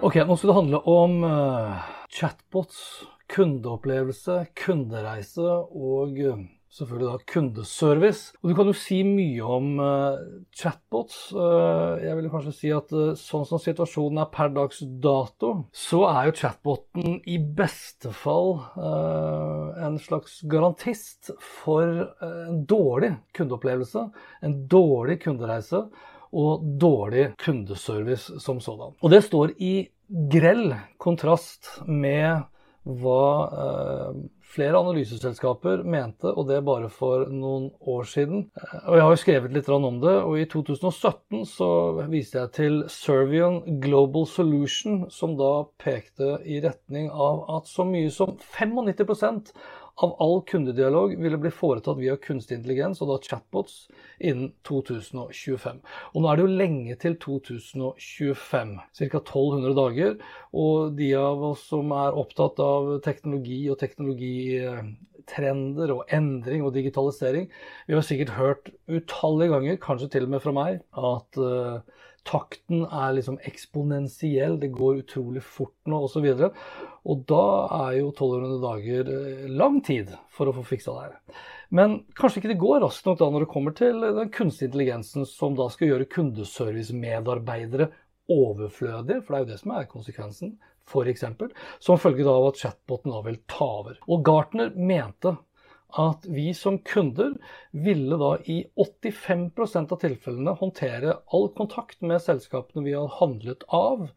Ok, nå skal det handle om uh, chatbots, kundeopplevelse, kundereise og uh, selvfølgelig da kundeservice. Og Du kan jo si mye om uh, chatbots. jeg vil kanskje si at sånn som situasjonen er per dags dato, så er jo chatboten i beste fall en slags garantist for en dårlig kundeopplevelse, en dårlig kundereise og dårlig kundeservice som sådan. Og det står i grell kontrast med hva eh, flere analyseselskaper mente, og det bare for noen år siden. Og Jeg har jo skrevet litt om det, og i 2017 så viste jeg til Servian Global Solution, som da pekte i retning av at så mye som 95 av all kundedialog ville bli foretatt via kunstig intelligens, og da chatbots, innen 2025. Og nå er det jo lenge til 2025, ca. 1200 dager. Og de av oss som er opptatt av teknologi og teknologitrender og endring og digitalisering, vi har sikkert hørt utallige ganger, kanskje til og med fra meg, at uh, takten er liksom eksponentiell, det går utrolig fort nå osv. Og, så og da er jo 1200 dager eh, lang tid for å få fiksa det her. Men kanskje ikke det går raskt nok da når det kommer til den kunstige intelligensen som da skal gjøre kundeservice-medarbeidere overflødige, for det er jo det som er konsekvensen, f.eks. Som følge av at chatboten da vil ta over. Og Gartner mente at vi som kunder ville da i 85% av tilfellene håndtere all kontakt med selskapene vi har handlet av,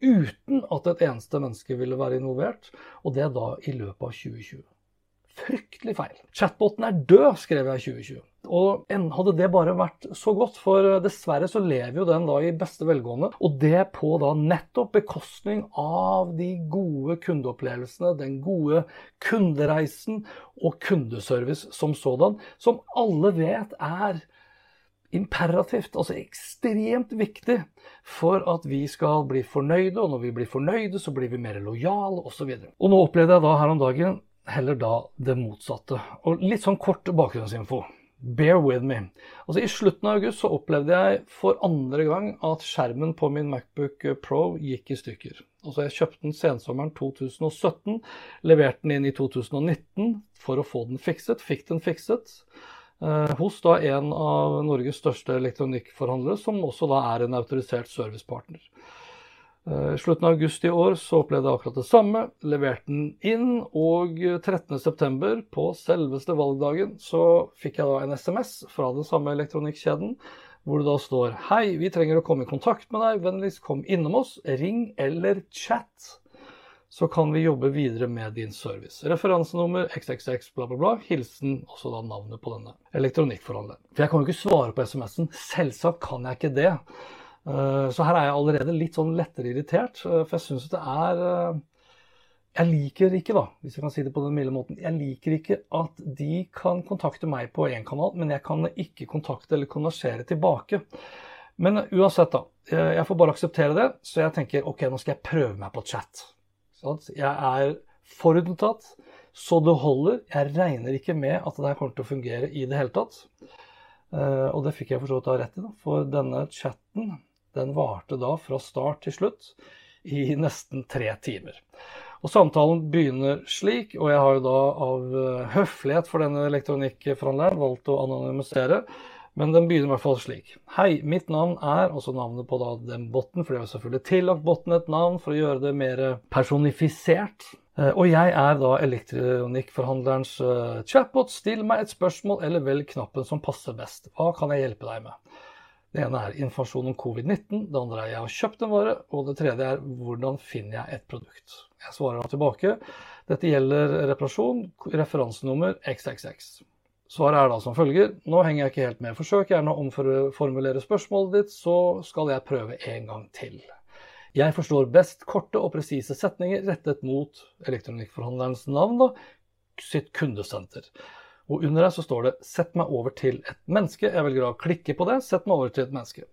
uten at et eneste menneske ville være involvert, og det da i løpet av 2020. Fryktelig feil. Chatboten er død, skrev jeg i 2020. Og hadde det bare vært så godt, for dessverre så lever jo den da i beste velgående. Og det på da nettopp bekostning av de gode kundeopplevelsene, den gode kundereisen og kundeservice som sådan, som alle vet er imperativt, altså ekstremt viktig for at vi skal bli fornøyde. Og når vi blir fornøyde, så blir vi mer lojale osv. Og, så og nå opplevde jeg da her om dagen heller da det motsatte. Og litt sånn kort bakgrunnsinfo. Bear with me. Altså I slutten av august så opplevde jeg for andre gang at skjermen på min Macbook Pro gikk i stykker. Altså Jeg kjøpte den sensommeren 2017, leverte den inn i 2019 for å få den fikset. Fikk den fikset eh, hos da en av Norges største elektronikkforhandlere, som også da er en autorisert servicepartner. Eh, I slutten av august i år så opplevde jeg akkurat det samme. Leverte den inn, og 13.9. på selveste valgdagen så fikk jeg da en SMS fra den samme elektronikkjeden hvor det da står Hei, vi trenger å komme i kontakt med deg. Vennligst kom innom oss. Ring eller chat. Så kan vi jobbe videre med din service. Referansenummer xxx bla, bla, bla. Hilsen også da navnet på denne elektronikkforhandleren. For jeg kan jo ikke svare på SMS-en. Selvsagt kan jeg ikke det. Eh, så her er jeg allerede litt sånn lettere irritert, eh, for jeg syns det er eh, Jeg liker ikke, da, hvis jeg kan si det på den milde måten, jeg liker ikke at de kan kontakte meg på én kanal, men jeg kan ikke kontakte eller konversere tilbake. Men uansett, da. Jeg får bare akseptere det, så jeg tenker ok, nå skal jeg prøve meg på chat. Jeg er forutinntatt så det holder. Jeg regner ikke med at det her kommer til å fungere i det hele tatt. Og det fikk jeg for så vidt rett i, da, for denne chatten den varte da fra start til slutt i nesten tre timer. Og Samtalen begynner slik, og jeg har jo da av eh, høflighet for denne elektronikkforhandleren valgt å anonymisere. Men den begynner i hvert fall slik. Hei, mitt navn er også navnet på da den botten, for de har selvfølgelig tillagt botten et navn for å gjøre det mer personifisert. Eh, og jeg er da elektronikkforhandlerens eh, chatbot. Still meg et spørsmål, eller velg knappen som passer best. Hva kan jeg hjelpe deg med? Det ene er informasjon om covid-19, det andre er jeg har kjøpt en vare, og det tredje er hvordan finner jeg et produkt. Jeg svarer da tilbake. Dette gjelder reparasjon, referansenummer XXX. Svaret er da som følger. Nå henger jeg ikke helt med. Forsøk gjerne å omformulere spørsmålet ditt, så skal jeg prøve en gang til. Jeg forstår best korte og presise setninger rettet mot elektronikkforhandlerens navn, da, sitt kundesenter. Og under der så står det 'sett meg over til et menneske'. Jeg velger å klikke på det. 'Sett meg over til et menneske'.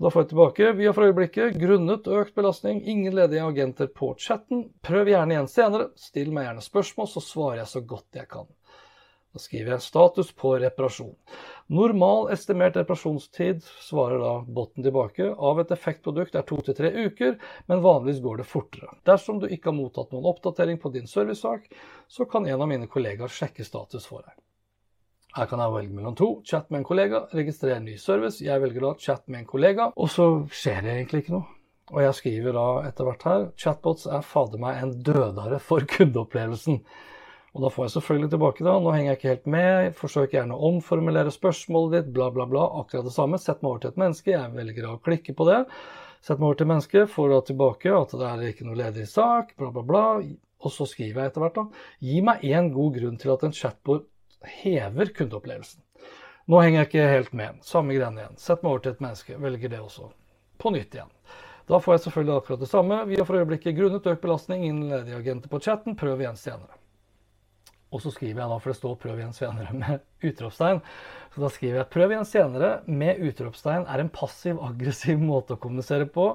Da får jeg tilbake. Vi har for øyeblikket grunnet økt belastning, ingen ledige agenter på chatten. Prøv gjerne igjen senere. Still meg gjerne spørsmål, så svarer jeg så godt jeg kan. Da skriver jeg 'status på reparasjon'. Normal estimert reparasjonstid, svarer da botten tilbake, av et effektprodukt er to til tre uker, men vanligvis går det fortere. Dersom du ikke har mottatt noen oppdatering på din servicesak, så kan en av mine kollegaer sjekke status for deg. Her kan jeg velge mellom to. Chat med en kollega, registrere ny service. Jeg velger da chat med en kollega, og så skjer det egentlig ikke noe. Og jeg skriver da etter hvert her chatbots er fader meg en dødare for kundeopplevelsen. Og da får jeg selvfølgelig tilbake da, nå henger jeg ikke helt med, forsøk gjerne å omformulere spørsmålet ditt, bla, bla, bla. Akkurat det samme. Sett meg over til et menneske. Jeg velger å klikke på det. Sett meg over til mennesket, får da tilbake at det er ikke noe ledig sak, bla, bla, bla. Og så skriver jeg etter hvert da, gi meg én god grunn til at en chatbot hever kundeopplevelsen. Nå henger jeg ikke helt med. Samme greiene igjen. Sett meg over til et menneske. Velger det også. På nytt igjen. Da får jeg selvfølgelig akkurat det samme. Vi har for øyeblikket grunnet økt belastning innen ledige agenter på chatten. Prøv igjen senere. Og så skriver jeg da, for det står 'prøv igjen senere' med utropstegn. Så da skriver jeg 'prøv igjen senere' med utropstegn er en passiv-aggressiv måte å kommunisere på.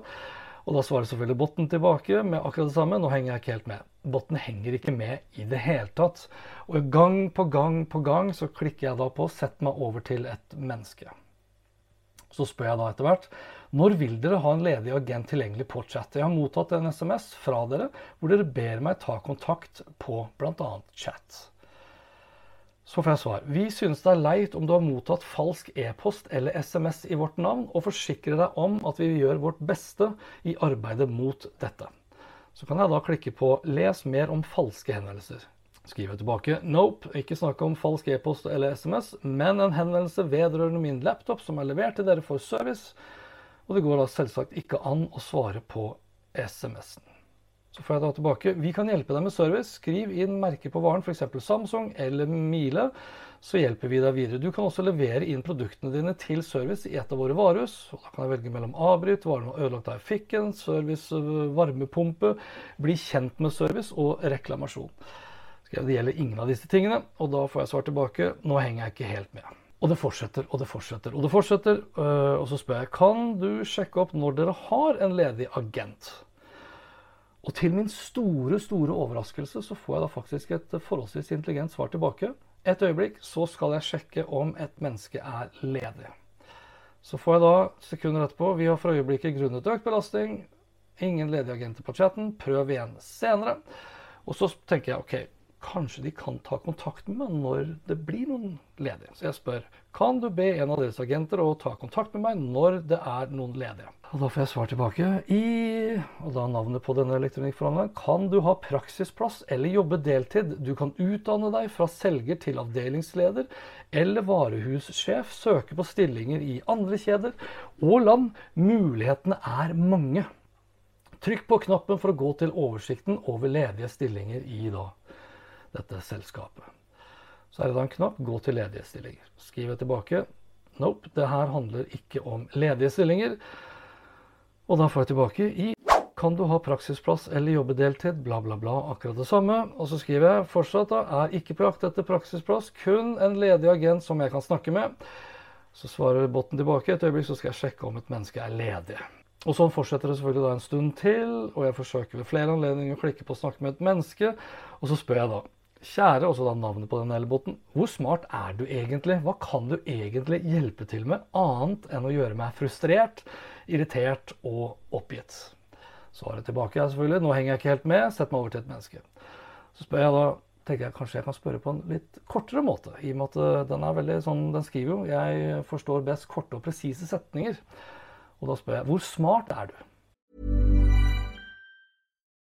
Og da svarer selvfølgelig botten tilbake med akkurat det samme. Nå henger jeg ikke helt med. Botten henger ikke med i det hele tatt. Og gang på gang på gang så klikker jeg da på 'sett meg over til et menneske'. Så spør jeg da etter hvert når vil dere ha en ledig agent tilgjengelig på chat? Jeg har mottatt en SMS fra dere hvor dere ber meg ta kontakt på bl.a. chat. Så får jeg svar. Vi synes det er leit om du har mottatt falsk e-post eller SMS i vårt navn, og forsikrer deg om at vi gjør vårt beste i arbeidet mot dette. Så kan jeg da klikke på 'Les mer om falske henvendelser'. Skriver jeg tilbake 'Nope, ikke snakke om falsk e-post eller SMS', men en henvendelse vedrørende min laptop som er levert til dere for service. Og det går da selvsagt ikke an å svare på SMS-en. Så får jeg da tilbake. Vi kan hjelpe deg med service. Skriv inn merke på varen, f.eks. Samsung eller Mile, så hjelper vi deg videre. Du kan også levere inn produktene dine til service i et av våre varehus. Og da kan jeg velge mellom avbryt, varen var ødelagt av fikken, service, varmepumpe, bli kjent med service og reklamasjon. Det gjelder ingen av disse tingene, og da får jeg svar tilbake. Nå henger jeg ikke helt med. Og det fortsetter og det fortsetter og det fortsetter. Øh, og så spør jeg kan du sjekke opp når dere har en ledig agent. Og til min store, store overraskelse så får jeg da faktisk et forholdsvis intelligent svar tilbake. Et øyeblikk, så skal jeg sjekke om et menneske er ledig. Så får jeg da sekunder etterpå Vi har for øyeblikket grunnet økt belastning. Ingen ledige agenter på chatten. Prøv igjen senere. Og så tenker jeg OK, kanskje de kan ta kontakt med meg når det blir noen ledige. Så jeg spør kan du be en av deres agenter å ta kontakt med meg når det er noen ledige. Og Da får jeg svar tilbake. I og da navnet på denne elektronikkforhandleren. Kan du ha praksisplass eller jobbe deltid? Du kan utdanne deg fra selger til avdelingsleder eller varehussjef. Søke på stillinger i andre kjeder og land. Mulighetene er mange. Trykk på knappen for å gå til oversikten over ledige stillinger i da dette selskapet. Så er det da en knapp 'Gå til ledige stillinger'. Skriver jeg tilbake. Nope, det her handler ikke om ledige stillinger. Og da får jeg tilbake i kan du ha praksisplass eller jobbe deltid, bla, bla, bla. Akkurat det samme. Og så skriver jeg fortsatt da, er ikke på jakt etter praksisplass, kun en ledig agent som jeg kan snakke med. Så svarer botten tilbake. Et øyeblikk så skal jeg sjekke om et menneske er ledig. Og sånn fortsetter det selvfølgelig da en stund til, og jeg forsøker ved flere anledninger å klikke på snakke med et menneske. Og så spør jeg da Kjære, også da navnet på den elbåten. Hvor smart er du egentlig? Hva kan du egentlig hjelpe til med, annet enn å gjøre meg frustrert, irritert og oppgitt? Svaret tilbake er selvfølgelig nå henger jeg ikke helt med, sett meg over til et menneske. Så spør jeg da tenker jeg kanskje jeg kan spørre på en litt kortere måte. I og med at eh, den er veldig sånn, den skriver jo 'Jeg forstår best korte og presise setninger'. Og da spør jeg hvor smart er du?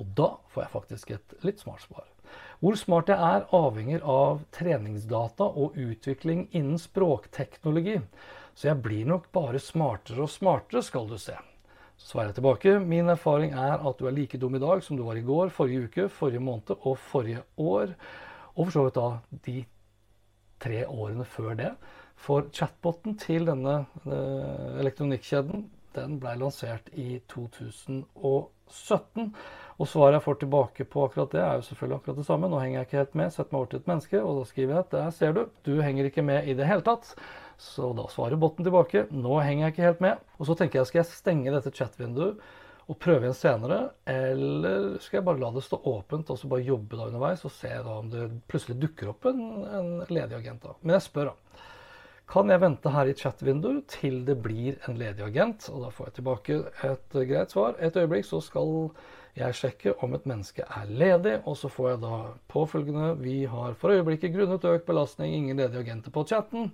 Og da får jeg faktisk et litt smart svar. Hvor smart jeg er, avhenger av treningsdata og utvikling innen språkteknologi. Så jeg blir nok bare smartere og smartere, skal du se. Svarer jeg tilbake. Min erfaring er at du er like dum i dag som du var i går, forrige uke, forrige måned og forrige år. Og for så vidt da de tre årene før det. For chatboten til denne eh, elektronikkjeden den ble lansert i 2017. Og svaret jeg får tilbake på akkurat det, er jo selvfølgelig akkurat det samme. Nå henger jeg ikke helt med. Sett meg over til et menneske, og da skriver jeg at der ser du, du henger ikke med i det hele tatt. Så da svarer botten tilbake. Nå henger jeg ikke helt med. Og så tenker jeg, skal jeg stenge dette chat-vinduet og prøve igjen senere, eller skal jeg bare la det stå åpent og så bare jobbe da underveis og se da om det plutselig dukker opp en, en ledig agent? da. Men jeg spør, da. Kan jeg vente her i chat-vinduet til det blir en ledig agent? Og da får jeg tilbake et greit svar. Et øyeblikk så skal jeg sjekke om et menneske er ledig, og så får jeg da påfølgende Vi har for øyeblikket grunnet økt belastning ingen ledige agenter på chatten.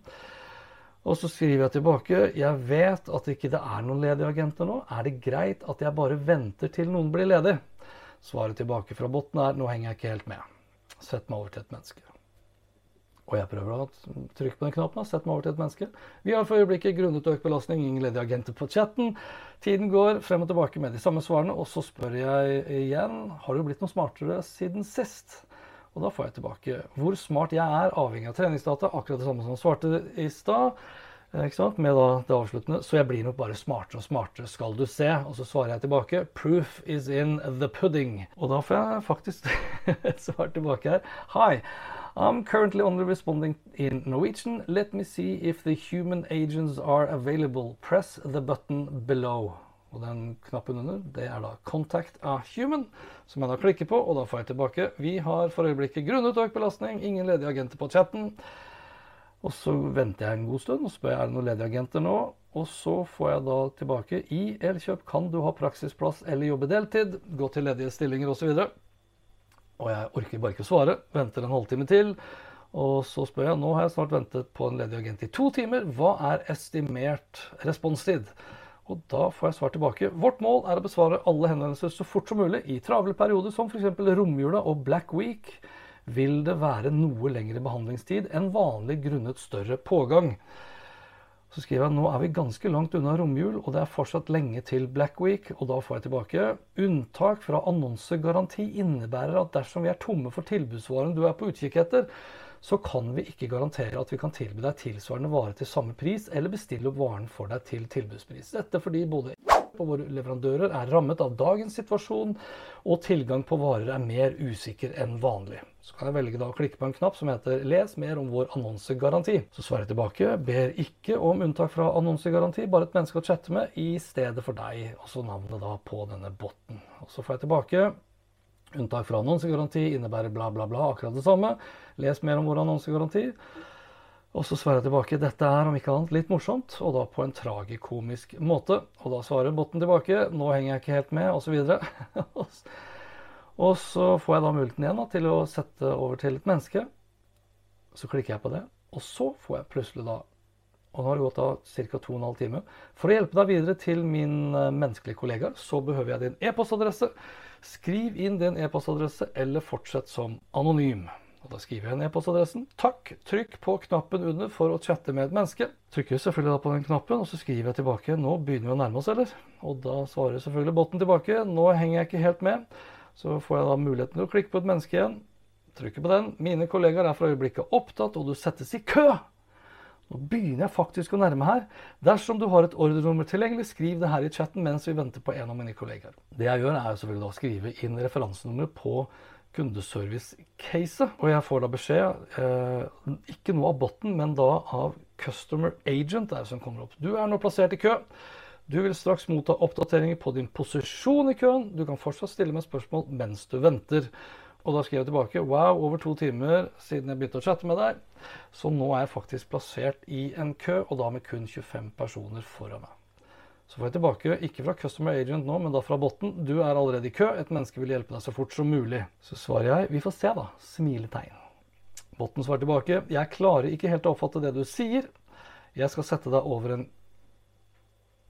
Og så skriver jeg tilbake jeg vet at ikke det er noen ledige agenter nå. Er det greit at jeg bare venter til noen blir ledig? Svaret tilbake fra botten er nå henger jeg ikke helt med. Sett meg over til et menneske. Og jeg prøver å trykke på den knappen. sette meg over til et menneske. Vi har for øyeblikket grunnet økt belastning ingen ledige agenter på chatten. Tiden går frem og tilbake med de samme svarene, og så spør jeg igjen har du blitt noe smartere siden sist. Og da får jeg tilbake hvor smart jeg er, avhengig av treningsdata. Akkurat det samme som han svarte i stad. Sant? Med da det avsluttende. Så jeg blir nok bare smartere og smartere, skal du se. Og så svarer jeg tilbake Proof is in the pudding. Og da får jeg faktisk et svar tilbake her. Hi. I'm currently only responding in Norwegian. Let me see if the human agents are available. Press the button below. Og den knappen under, det er da 'Contact a human', som jeg da klikker på, og da får jeg tilbake 'Vi har for øyeblikket grunnet økt belastning, ingen ledige agenter på chatten'. Og så venter jeg en god stund og spør jeg er det noen ledige agenter nå. Og så får jeg da tilbake 'I Elkjøp kan du ha praksisplass eller jobbe deltid', gå til ledige stillinger osv. Og, og jeg orker bare ikke å svare. Venter en halvtime til. Og så spør jeg nå har jeg snart ventet på en ledig agent i to timer. Hva er estimert responstid? Og da får jeg svar tilbake. Vårt mål er å besvare alle henvendelser så fort som mulig. I travle perioder som f.eks. romjula og Black Week vil det være noe lengre behandlingstid enn vanlig grunnet større pågang. Så skriver jeg nå er vi ganske langt unna romjul, og det er fortsatt lenge til Black Week. Og da får jeg tilbake unntak fra annonsegaranti innebærer at dersom vi er tomme for tilbudsvaren du er på utkikk etter, så kan vi ikke garantere at vi kan tilby deg tilsvarende vare til samme pris, eller bestille opp varen for deg til tilbudspris. Dette fordi både og våre leverandører er rammet av dagens situasjon, og tilgang på varer er mer usikker enn vanlig. Så kan jeg velge da å klikke på en knapp som heter 'Les mer om vår annonsegaranti'. Så svarer jeg tilbake 'Ber ikke om unntak fra annonsegaranti, bare et menneske å chatte med i stedet for deg'. Og så navnet da på denne botten. Og så får jeg tilbake Unntak fra annonsegaranti innebærer bla, bla, bla. Akkurat det samme. Les mer om vår annonsegaranti. Og så svarer jeg tilbake dette er om ikke annet litt morsomt, og da på en tragikomisk måte. Og da svarer botten tilbake nå henger jeg ikke helt med, osv. og så får jeg da muligheten igjen da, til å sette over til et menneske. Så klikker jeg på det, og så får jeg plutselig da og nå har det gått av ca. 2 12 timer. For å hjelpe deg videre til min eh, menneskelige kollega, så behøver jeg din e-postadresse. Skriv inn din e-postadresse, eller fortsett som anonym. Og Da skriver jeg inn e-postadressen. Takk. Trykk på knappen under for å chatte med et menneske. Trykker selvfølgelig da på den knappen, og så skriver jeg tilbake. Nå begynner vi å nærme oss, eller? Og da svarer selvfølgelig botten tilbake. Nå henger jeg ikke helt med. Så får jeg da muligheten til å klikke på et menneske igjen. Trykker på den. Mine kollegaer er for øyeblikket opptatt, og du settes i kø. Nå begynner jeg faktisk å nærme her. Dersom du har et ordrenummer tilgjengelig, skriv det her i chatten mens vi venter på en av mine kollegaer. Det jeg gjør, er selvfølgelig da å skrive inn referansenummeret på kundeservice-caset. Og jeg får da beskjed, eh, ikke noe av botten, men da av customer agent er det som kommer opp. Du er nå plassert i kø. Du vil straks motta oppdateringer på din posisjon i køen. Du kan fortsatt stille meg spørsmål mens du venter. Og da skrev jeg tilbake wow, over to timer siden jeg begynte å chatte med deg. Så nå er jeg faktisk plassert i en kø, og da med kun 25 personer foran meg. Så får jeg tilbake, ikke fra Customer Agent nå, men da fra botten. Du er allerede i kø. Et menneske vil hjelpe deg så fort som mulig. Så svarer jeg vi får se, da. Smiletegn. Botten svarer tilbake jeg klarer ikke helt å oppfatte det du sier. Jeg skal sette deg over en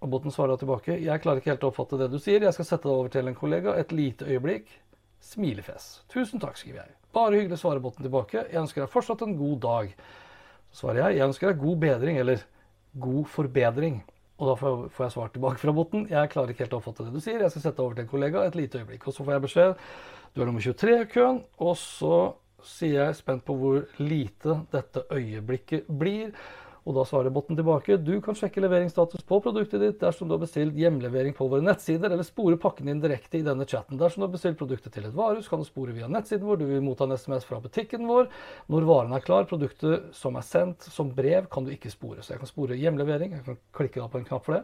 Og botten svarer tilbake jeg klarer ikke helt å oppfatte det du sier. Jeg skal sette deg over til en kollega. Et lite øyeblikk. Smilefjes. Tusen takk, skriver jeg. Bare hyggelig, svarer botten tilbake. Jeg ønsker deg fortsatt en god dag. Så svarer jeg jeg ønsker deg god bedring, eller god forbedring. Og da får jeg svar tilbake fra botten. Jeg klarer ikke helt å oppfatte det du sier. Jeg skal sette over til en kollega et lite øyeblikk. Og så får jeg beskjed. Du er nummer 23 i køen. Og så sier jeg spent på hvor lite dette øyeblikket blir. Og da svarer botten tilbake du kan sjekke leveringsstatus på produktet ditt dersom du har bestilt hjemlevering på våre nettsider, eller spore pakken din direkte i denne chatten. Dersom du har bestilt produktet til et varehus, kan du spore via nettsiden vår. Du vil motta en SMS fra butikken vår. Når varen er klar, produktet som er sendt som brev, kan du ikke spore. Så jeg kan spore hjemlevering. Jeg kan klikke da på en knapp for det.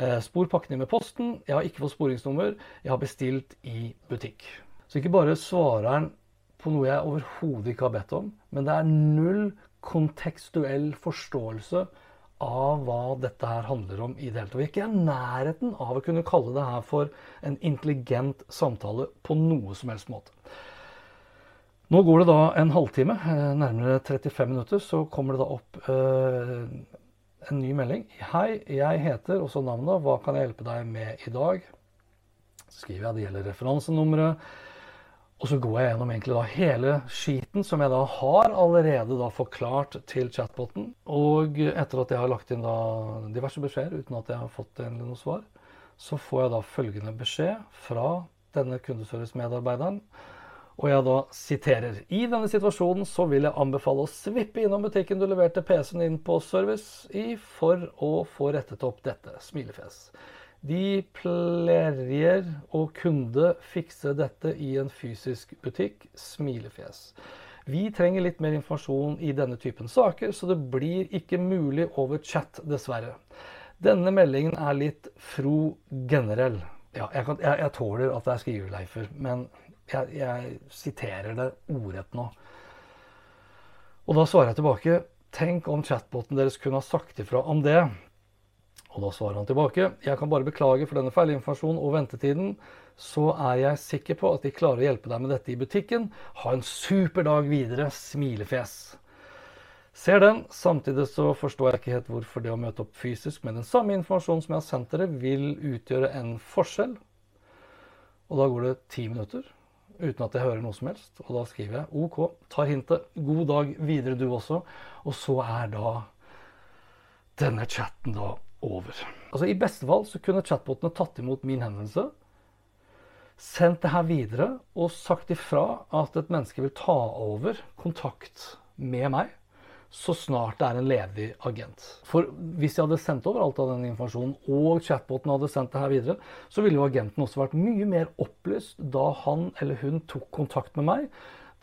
Eh, spor pakken din med posten. Jeg har ikke fått sporingsnummer. Jeg har bestilt i butikk. Så ikke bare svarer han på noe jeg overhodet ikke har bedt om, men det er null kontekstuell forståelse av hva dette her handler om i det hele tatt. Vi er ikke i nærheten av å kunne kalle det her for en intelligent samtale på noe som helst måte. Nå går det da en halvtime, eh, nærmere 35 minutter, så kommer det da opp eh, en ny melding. Hei, jeg heter også navnet. Hva kan jeg hjelpe deg med i dag? Så skriver jeg det gjelder referansenummeret. Og så går jeg gjennom egentlig da hele skiten som jeg da har allerede da forklart til chatboten. Og etter at jeg har lagt inn da diverse beskjeder uten at jeg har fått noe svar, så får jeg da følgende beskjed fra denne kundeservice-medarbeideren. Og jeg da siterer. I denne situasjonen så vil jeg anbefale å svippe innom butikken du leverte PC-en inn på service i for å få rettet opp dette. Smilefjes. De pleier å kunde fikse dette i en fysisk butikk. Smilefjes. Vi trenger litt mer informasjon i denne typen saker, så det blir ikke mulig over chat, dessverre. Denne meldingen er litt fro generell. Ja, jeg, kan, jeg, jeg tåler at det er skriveleifer, men jeg, jeg siterer det ordrett nå. Og da svarer jeg tilbake. Tenk om chatboten deres kunne ha sagt ifra om det. Og da svarer han tilbake. Jeg kan bare beklage for denne feilinformasjonen og ventetiden. Så er jeg sikker på at de klarer å hjelpe deg med dette i butikken. Ha en super dag videre. Smilefjes. Ser den. Samtidig så forstår jeg ikke helt hvorfor det å møte opp fysisk med den samme informasjonen som jeg har sendt dere, vil utgjøre en forskjell. Og da går det ti minutter uten at jeg hører noe som helst. Og da skriver jeg OK, tar hintet. God dag videre, du også. Og så er da denne chatten da over. Altså I beste fall så kunne chatbotene tatt imot min henvendelse, sendt det her videre og sagt ifra at et menneske vil ta over kontakt med meg så snart det er en ledig agent. For hvis jeg hadde sendt over alt av den informasjonen, og chatboten hadde sendt det her videre, så ville jo agenten også vært mye mer opplyst da han eller hun tok kontakt med meg.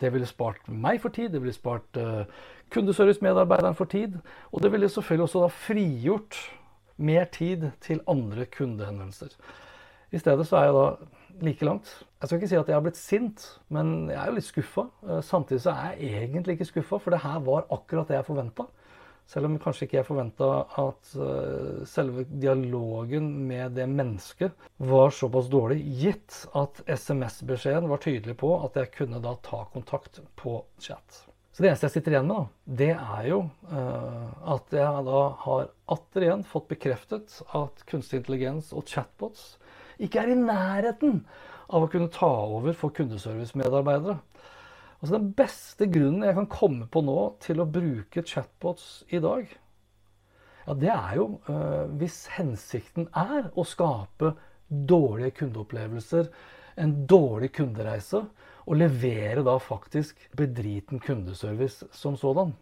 Det ville spart meg for tid, det ville spart uh, kundeservice-medarbeideren for tid. Og det ville selvfølgelig også da frigjort mer tid til andre kundehenvendelser. I stedet så er jeg da like langt. Jeg skal ikke si at jeg har blitt sint, men jeg er jo litt skuffa. Eh, samtidig så er jeg egentlig ikke skuffa, for det her var akkurat det jeg forventa. Selv om kanskje ikke jeg forventa at eh, selve dialogen med det mennesket var såpass dårlig, gitt at SMS-beskjeden var tydelig på at jeg kunne da ta kontakt på chat. Så det eneste jeg sitter igjen med, da, det er jo uh, at jeg da har atter igjen fått bekreftet at kunstig intelligens og chatbots ikke er i nærheten av å kunne ta over for kundeservicemedarbeidere. Altså Den beste grunnen jeg kan komme på nå til å bruke chatbots i dag, ja, det er jo uh, hvis hensikten er å skape dårlige kundeopplevelser, en dårlig kundereise, og levere da faktisk bedriten kundeservice som sådan.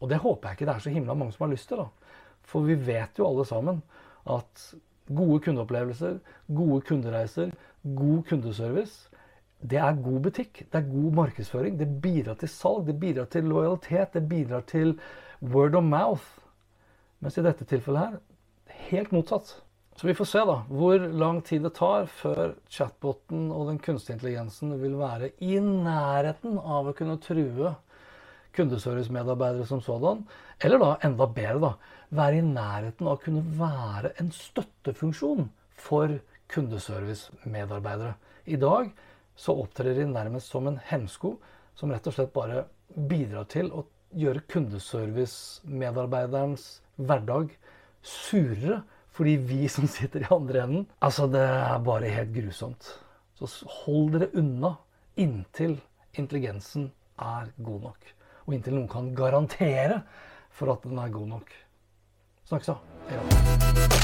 Og det håper jeg ikke det er så himla mange som har lyst til. da. For vi vet jo alle sammen at gode kundeopplevelser, gode kundereiser, god kundeservice, det er god butikk. Det er god markedsføring. Det bidrar til salg, det bidrar til lojalitet, det bidrar til word of mouth. Mens i dette tilfellet her helt motsatt. Så vi får se da, hvor lang tid det tar før chatboten og den kunstige intelligensen vil være i nærheten av å kunne true kundeservicemedarbeidere som sådan. Eller da, enda bedre, da, være i nærheten av å kunne være en støttefunksjon for kundeservicemedarbeidere. I dag så opptrer de nærmest som en hemsko som rett og slett bare bidrar til å gjøre kundeservicemedarbeiderens hverdag surere fordi vi som sitter i andre enden Altså, det er bare helt grusomt. Så hold dere unna inntil intelligensen er god nok. Og inntil noen kan garantere for at den er god nok. Snakkes, da.